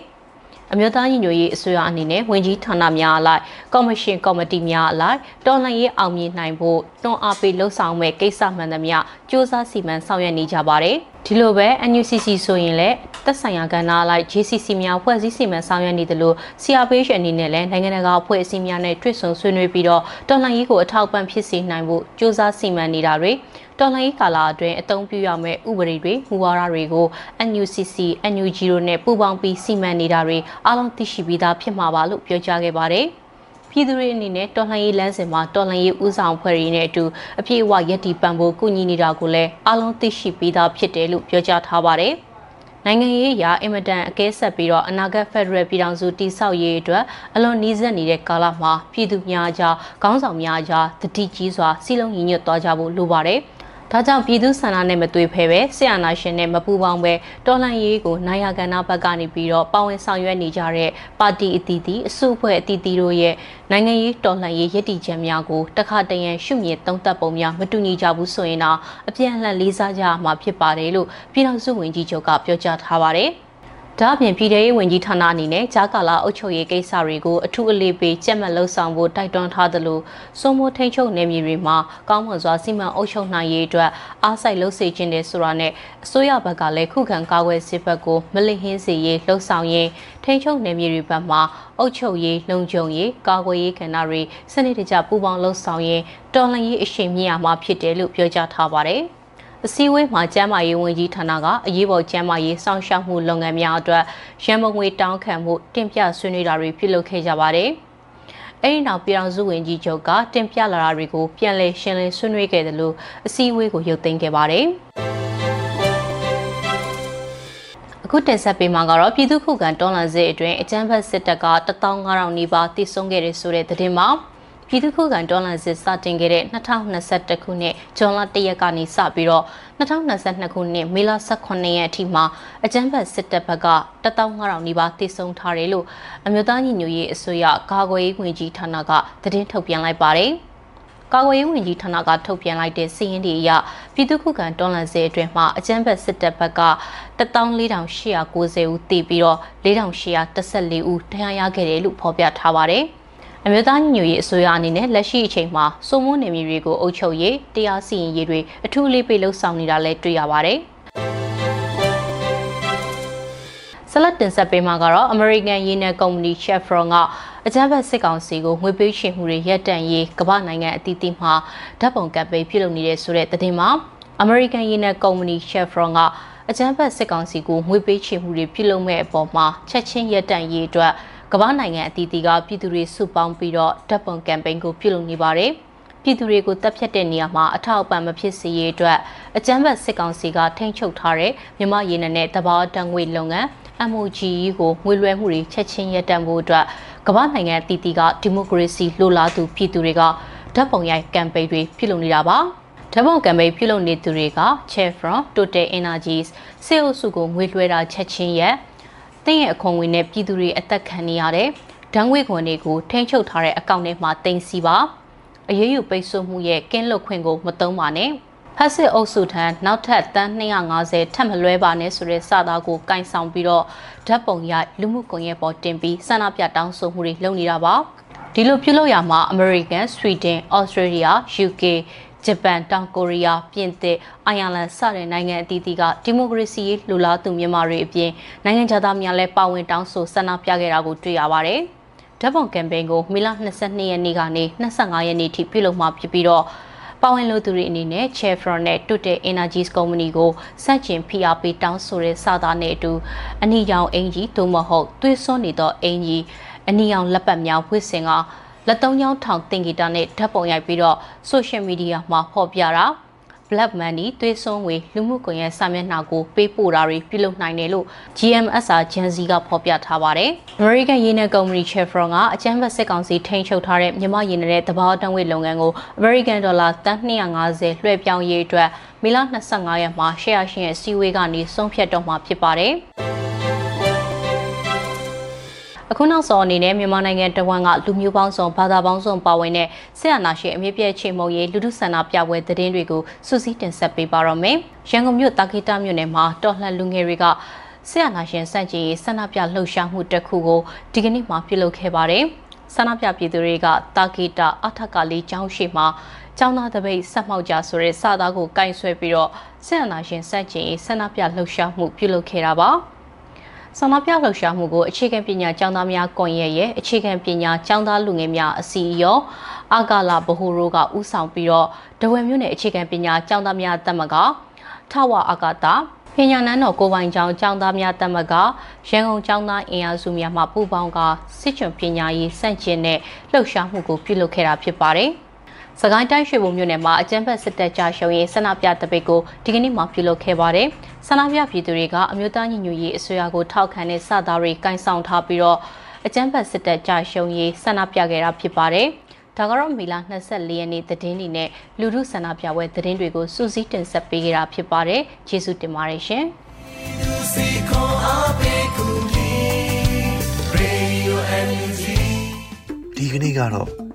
အမျိုးသားညီညွတ်ရေးအစိုးရအနေနဲ့ဝင်ကြီးဌာနများအလိုက်ကော်မရှင်ကော်မတီများအလိုက်တော်လှန်ရေးအောင်မြင်နိုင်ဖို့တွန်းအားပေးလှုံ့ဆော်မဲ့ကိစ္စမှန်သမျှစ조사စီမံဆောင်ရွက်နေကြပါတယ်။ဒီလိုပဲ NUCC ဆိုရင်လည်းသက်ဆိုင်ရာကဏ္ဍအလိုက် JCC များဖွဲ့စည်းစီမံဆောင်ရွက်နေတယ်လို့ CRPH အနေနဲ့လည်းနိုင်ငံတကာအဖွဲ့အစည်းများနဲ့တွေ့ဆုံဆွေးနွေးပြီးတော့တော်လှန်ရေးကိုအထောက်ပံ့ဖြစ်စေနိုင်ဖို့စ조사စီမံနေတာတွေ တော်လှန်ရေးကာလအတွင်းအသုံးပြုရမယ့်ဥပဒေတွေမူဝါဒတွေကို NUCC NUG တို့နဲ့ပူးပေါင်းပြီးစီမံနေတာတွေအားလုံးသိရှိပြီးသားဖြစ်မှာပါလို့ပြောကြားခဲ့ပါတယ်။ပြည်သူတွေအနေနဲ့တော်လှန်ရေးလမ်းစဉ်မှာတော်လှန်ရေးဦးဆောင်ဖွဲ့ရင်းနဲ့အတူအပြည့်အဝရည်တည်ပံ့ပိုးကူညီနေတာကိုလည်းအားလုံးသိရှိပြီးသားဖြစ်တယ်လို့ပြောကြားထားပါတယ်။နိုင်ငံရေးရာအင်မတန်အကဲဆက်ပြီးတော့အနာဂတ်ဖက်ဒရယ်ပြည်ထောင်စုတည်ဆောက်ရေးအတွက်အလွန်နှီးစပ်နေတဲ့ကာလမှာပြည်သူများကြားခေါင်းဆောင်များကြားတတိကြီးစွာစီလုံးညီညွတ်သွားကြဖို့လိုပါတယ်။ ဒါကြောင့်ပြည်သူဆန္ဒနဲ့မသွေဖဲပဲဆရာနာရှင်နဲ့မပူပေါင်းပဲတော်လှန်ရေးကိုနိုင်ရကဏ္ဍဘက်ကနေပြီးတော့ပါဝင်ဆောင်ရွက်နေကြတဲ့ပါတီအသီးသီးအစုအဖွဲ့အသီးသီးတို့ရဲ့နိုင်ငံရေးတော်လှန်ရေးရည်တည်ချက်များကိုတခါတရံရှုမြင်သုံးသပ်ပုံများမတူညီကြဘူးဆိုရင်တော့အပြန်အလှန်လေးစားကြမှာဖြစ်ပါတယ်လို့ပြည်ထောင်စုဝန်ကြီးချုပ်ကပြောကြားထားပါတယ်။ ဒါအပြင်ပြည်ထောင်ရေးဝန်ကြီးဌာနအနေနဲ့ဂျာကာလာအုပ်ချုပ်ရေးကိစ္စတွေကိုအထူးအလေးပေးကြက်မှတ်လှုပ်ဆောင်ဖို့တိုက်တွန်းထားသလိုစိုးမိုးထိန်ချုပ်နယ်မြေတွေမှာကောင်းမွန်စွာစီမံအုပ်ချုပ်နိုင်ရေးအတွက်အားစိုက်လှုပ်စေခြင်းတဲ့ဆိုတာနဲ့အစိုးရဘက်ကလည်းခုခံကာကွယ်စစ်ဘက်ကိုမလစ်ဟင်းစေရေးလှုပ်ဆောင်ရင်းထိန်ချုပ်နယ်မြေတွေဘက်မှာအုပ်ချုပ်ရေးလုံခြုံရေးကာကွယ်ရေးကဏ္ဍတွေစနစ်တကျပူးပေါင်းလှုပ်ဆောင်ရင်းတော်လှန်ရေးအရှိန်မြင့်ရမှာဖြစ်တယ်လို့ပြောကြားထားပါတယ်။ အအစည်းအဝေးမှာကျန်းမာရေးဝန်ကြီးဌာနကအရေးပေါ်ကျန်းမာရေးစောင့်ရှောက်မှုလုပ်ငန်းများအတွက်ရန်ပုံငွေတောင်းခံမှုတင်ပြဆွေးနွေးတာတွေပြုလုပ်ခဲ့ကြပါတယ်။အဲဒီနောက်ပြည်အောင်စုဝန်ကြီးချုပ်ကတင်ပြလာတာတွေကိုပြန်လည်ရှင်းလင်းဆွေးနွေးခဲ့တယ်လို့အစည်းအဝေးကိုရုပ်သိမ်းခဲ့ပါတယ်။အခုတင်ဆက်ပေးမှာကတော့ပြည်သူ့ခုခံတော်လှန်စစ်အတွင်းအကြမ်းဖက်စစ်တပ်က15000နီးပါးတိစုံခဲ့တဲ့ဆိုတဲ့သတင်းမှာ ပြည်သူ့ခုခံတော်လှန်စစ်စတင်ခဲ့တဲ့2021ခုနှစ်ဇွန်လ1ရက်ကနေစပြီးတော့2022ခုနှစ်မေလ18ရက်အထိမှာအကြမ်းဖက်စစ်တပ်ဘက်က15000နီးပါးတိစုံထားတယ်လို့အမျိုးသားညီညွတ်ရေးအစိုးရကာကွယ်ရေးဝန်ကြီးဌာနကသတင်းထုတ်ပြန်လိုက်ပါတယ်။ကာကွယ်ရေးဝန်ကြီးဌာနကထုတ်ပြန်လိုက်တဲ့စီးရင်တွေအရပြည်သူ့ခုခံတော်လှန်ရေးအတွင်းမှာအကြမ်းဖက်စစ်တပ်ဘက်က14890ဦးတည်ပြီးတော့4814ဦးတရားရခဲ့တယ်လို့ဖော်ပြထားပါတယ်။ အမျိုးသားညီညွတ်ရေးအစိုးရအနေနဲ့လက်ရှိအချိန်မှာစုံမနေမျိုးတွေကိုအုပ်ချုပ်ရေးတရားစီရင်ရေးတွေအထူးလေးပေးလှုပ်ဆောင်နေတာလည်းတွေ့ရပါတယ်။ဆလတ်တင်ဆက်ပေးမှာကတော့ American ရေနံကုမ္ပဏီ Chevron ကအကြမ်းဖက်စစ်ကောင်စီကိုငွေပေးချေမှုတွေရပ်တန့်ရေးကမ္ဘာနိုင်ငံအသီးသီးမှာဓာတ်ပုံကပ်ပိတ်ပြုလုပ်နေတဲ့ဆိုတဲ့သတင်းမှာ American ရေနံကုမ္ပဏီ Chevron ကအကြမ်းဖက်စစ်ကောင်စီကိုငွေပေးချေမှုတွေပြုလုပ်မဲ့အပေါ်မှာချက်ချင်းရပ်တန့်ရေးအတွက် ကမ္ဘာနိုင်ငံအသီးသီးကပြည်သူတွေစုပေါင်းပြီးတော့ဓာတ်ပုံကမ်ပိန်းကိုပြုလုပ်နေပါတယ်ပြည်သူတွေကိုတပ်ဖြတ်တဲ့နေရာမှာအထောက်အပံ့မဖြစ်စေရေးအတွက်အကြမ်းဖက်စစ်ကောင်စီကထိန်းချုပ်ထားတဲ့မြမရေနံနဲ့တဘာတန်ငွေလုပ်ငန်း MOGE ကိုငွေလွှဲမှုတွေချက်ချင်းရပ်တန့်ဖို့အတွက်ကမ္ဘာနိုင်ငံတည်တည်ကဒီမိုကရေစီလိုလားသူပြည်သူတွေကဓာတ်ပုံရိုက်ကမ်ပိန်းတွေပြုလုပ်နေတာပါဓာတ်ပုံကမ်ပိန်းပြုလုပ်နေသူတွေက Chevron Total Energies စေအုပ်စုကိုငွေလွှဲတာချက်ချင်းရ က်တင်းရဲ့အခွန်ငွေနဲ့ပြည်သူတွေအသက်ခံနေရတဲ့ဓာတ်ငွေခွန်တွေကိုထိန်းချုပ်ထားတဲ့အကောင့်ထဲမှာတင်စီပါအရေးယူပိတ်ဆို့မှုရဲ့ကင်းလွတ်ခွင့်ကိုမသုံးပါနဲ့ဖက်စစ်အုပ်စုထံနောက်ထပ်တန်း250ထပ်မလွဲပါနဲ့ဆိုတဲ့စာသားကိုကင်ဆောင်ပြီးတော့ဓာတ်ပုံရိုက်လူမှုကွန်ရက်ပေါ်တင်ပြီးဆန္ဒပြတောင်းဆိုမှုတွေလုပ်နေတာပါဒီလိုပြုလုပ်ရမှာ American, Sweden, Australia, UK ဂျပန်တောင်ကိုရီးယားပြင်သစ်အိုင်ယာလန်စတဲ့နိုင်ငံအသီးသီးကဒီမိုကရေစီရေးလူလားသူမြန်မာတွေအပြင်နိုင်ငံသားများလည်းပါဝင်တောင်းဆိုဆန္ဒပြခဲ့တာကိုတွေ့ရပါတယ်။ဓာတ်ပုံကမ်ပိန်းကိုမေလ22ရက်နေ့ကနေ25ရက်နေ့ထိပြုလုပ်မှာဖြစ်ပြီးတော့ပါဝင်လို့သူတွေအနေနဲ့ Chevron နဲ့ Total Energies Company ကိုစန့်ကျင်ဖိအားပေးတောင်းဆိုတဲ့စာသားနဲ့အတူအနီရောင်အင်ဂျီသို့မဟုတ်သွေးစွန်းနေသောအင်ဂျီအနီရောင်လက်ပတ်များဝှစ်စင်က လက်သုံးချောင်းထောင်တင်ဂီတာနဲ့ဓာတ်ပုံရိုက်ပြီးတော့ social media မှာဖော်ပြတာ Black Money သွေးစွန်းဝေလူမှုကွန်ရက်စာမျက်နှာကိုပေးပို့တာတွေပြုလုပ်နိုင်တယ်လို့ GMSR Genzi ကဖော်ပြထားပါတယ်။ American ရေနံကုမ္ပဏီ Chevron ကအကြမ်းဖက်စစ်ကောင်စီထိန်းချုပ်ထားတဲ့မြန်မာရေနံနဲ့တဘာတံငွေလုပ်ငန်းကို American Dollar တန်း250လွှဲပြောင်းရေးအတွက်မေလ25ရက်မှာ share ရှင်ရဲ့စီဝေးကနေဆုံးဖြတ်တော့မှာဖြစ်ပါတယ်။ အခုနောက်ဆုံးအနေနဲ့မြန်မာနိုင်ငံတဝန်းကလူမျိုးပေါင်းစုံဘာသာပေါင်းစုံပါဝင်တဲ့ဆရာနာရှင်အမြင့်ပြည့်ချိန်မုံရေးလူထုဆန္ဒပြပွဲသတင်းတွေကိုစူးစီးတင်ဆက်ပေးပါရမယ်။ရန်ကုန်မြို့တာကိတာမြို့နယ်မှာတော်လှန်လူငယ်တွေကဆရာနာရှင်စန့်ကျင်ရေးဆန္ဒပြလှုပ်ရှားမှုတစ်ခုကိုဒီကနေ့မှပြုလုပ်ခဲ့ပါတယ်။ဆန္ဒပြပြည်သူတွေကတာကိတာအထက်ကလေးကျောင်းရှိမှာကျောင်းသားတပိတ်ဆက်မှောက်ကြဆိုတဲ့စာသားကိုကင်ဆွဲပြီးတော့ဆရာနာရှင်စန့်ကျင်ရေးဆန္ဒပြလှုပ်ရှားမှုပြုလုပ်ခဲ့တာပါ။ ဆန္ဒပြလှုပ်ရှားမှုကိုအခြေခံပညာကျောင်းသားများကွန်ရက်ရဲ့အခြေခံပညာကျောင်းသားလူငယ်များအစည်းအရုံးအာဂလာဘဟုရိုးကဥဆောင်ပြီးတော့ဒဝယ်မြို့နယ်အခြေခံပညာကျောင်းသားများတက်မကထဝအာဂတာပညာနန်းတော်ကိုပိုင်ကျောင်းကျောင်းသားများတက်မကရန်ကုန်ကျောင်းသားအင်အားစုများမှပူးပေါင်းကစစ်ချွန်ပညာရေးစန့်ကျင်တဲ့လှုပ်ရှားမှုကိုပြုလုပ်ခဲ့တာဖြစ်ပါတယ်။ စကိုင်းတိုင်းရွှေဘုံမြို့နယ်မှာအကြမ်းဖက်စစ်တပ်ကြားရှုံရေးဆန္ဒပြတပိတ်ကိုဒီကနေ့မှပြုလုပ်ခဲ့ပါတယ်။ဆန္ဒပြပြည်သူတွေကအမျိုးသားညီညွတ်ရေးအစိုးရကိုထောက်ခံတဲ့စတာတွေကင်ဆောင်ထားပြီးတော့အကြမ်းဖက်စစ်တပ်ကြားရှုံရေးဆန္ဒပြခဲ့တာဖြစ်ပါတယ်။ဒါကတော့မီလာ24ရက်နေ့သတင်းတွေနဲ့လူထုဆန္ဒပြပွဲသတင်းတွေကိုစူးစီးတင်ဆက်ပေးကြတာဖြစ်ပါတယ်။ကျေးဇူးတင်ပါတယ်ရှင်။ဒီကနေ့ကတော့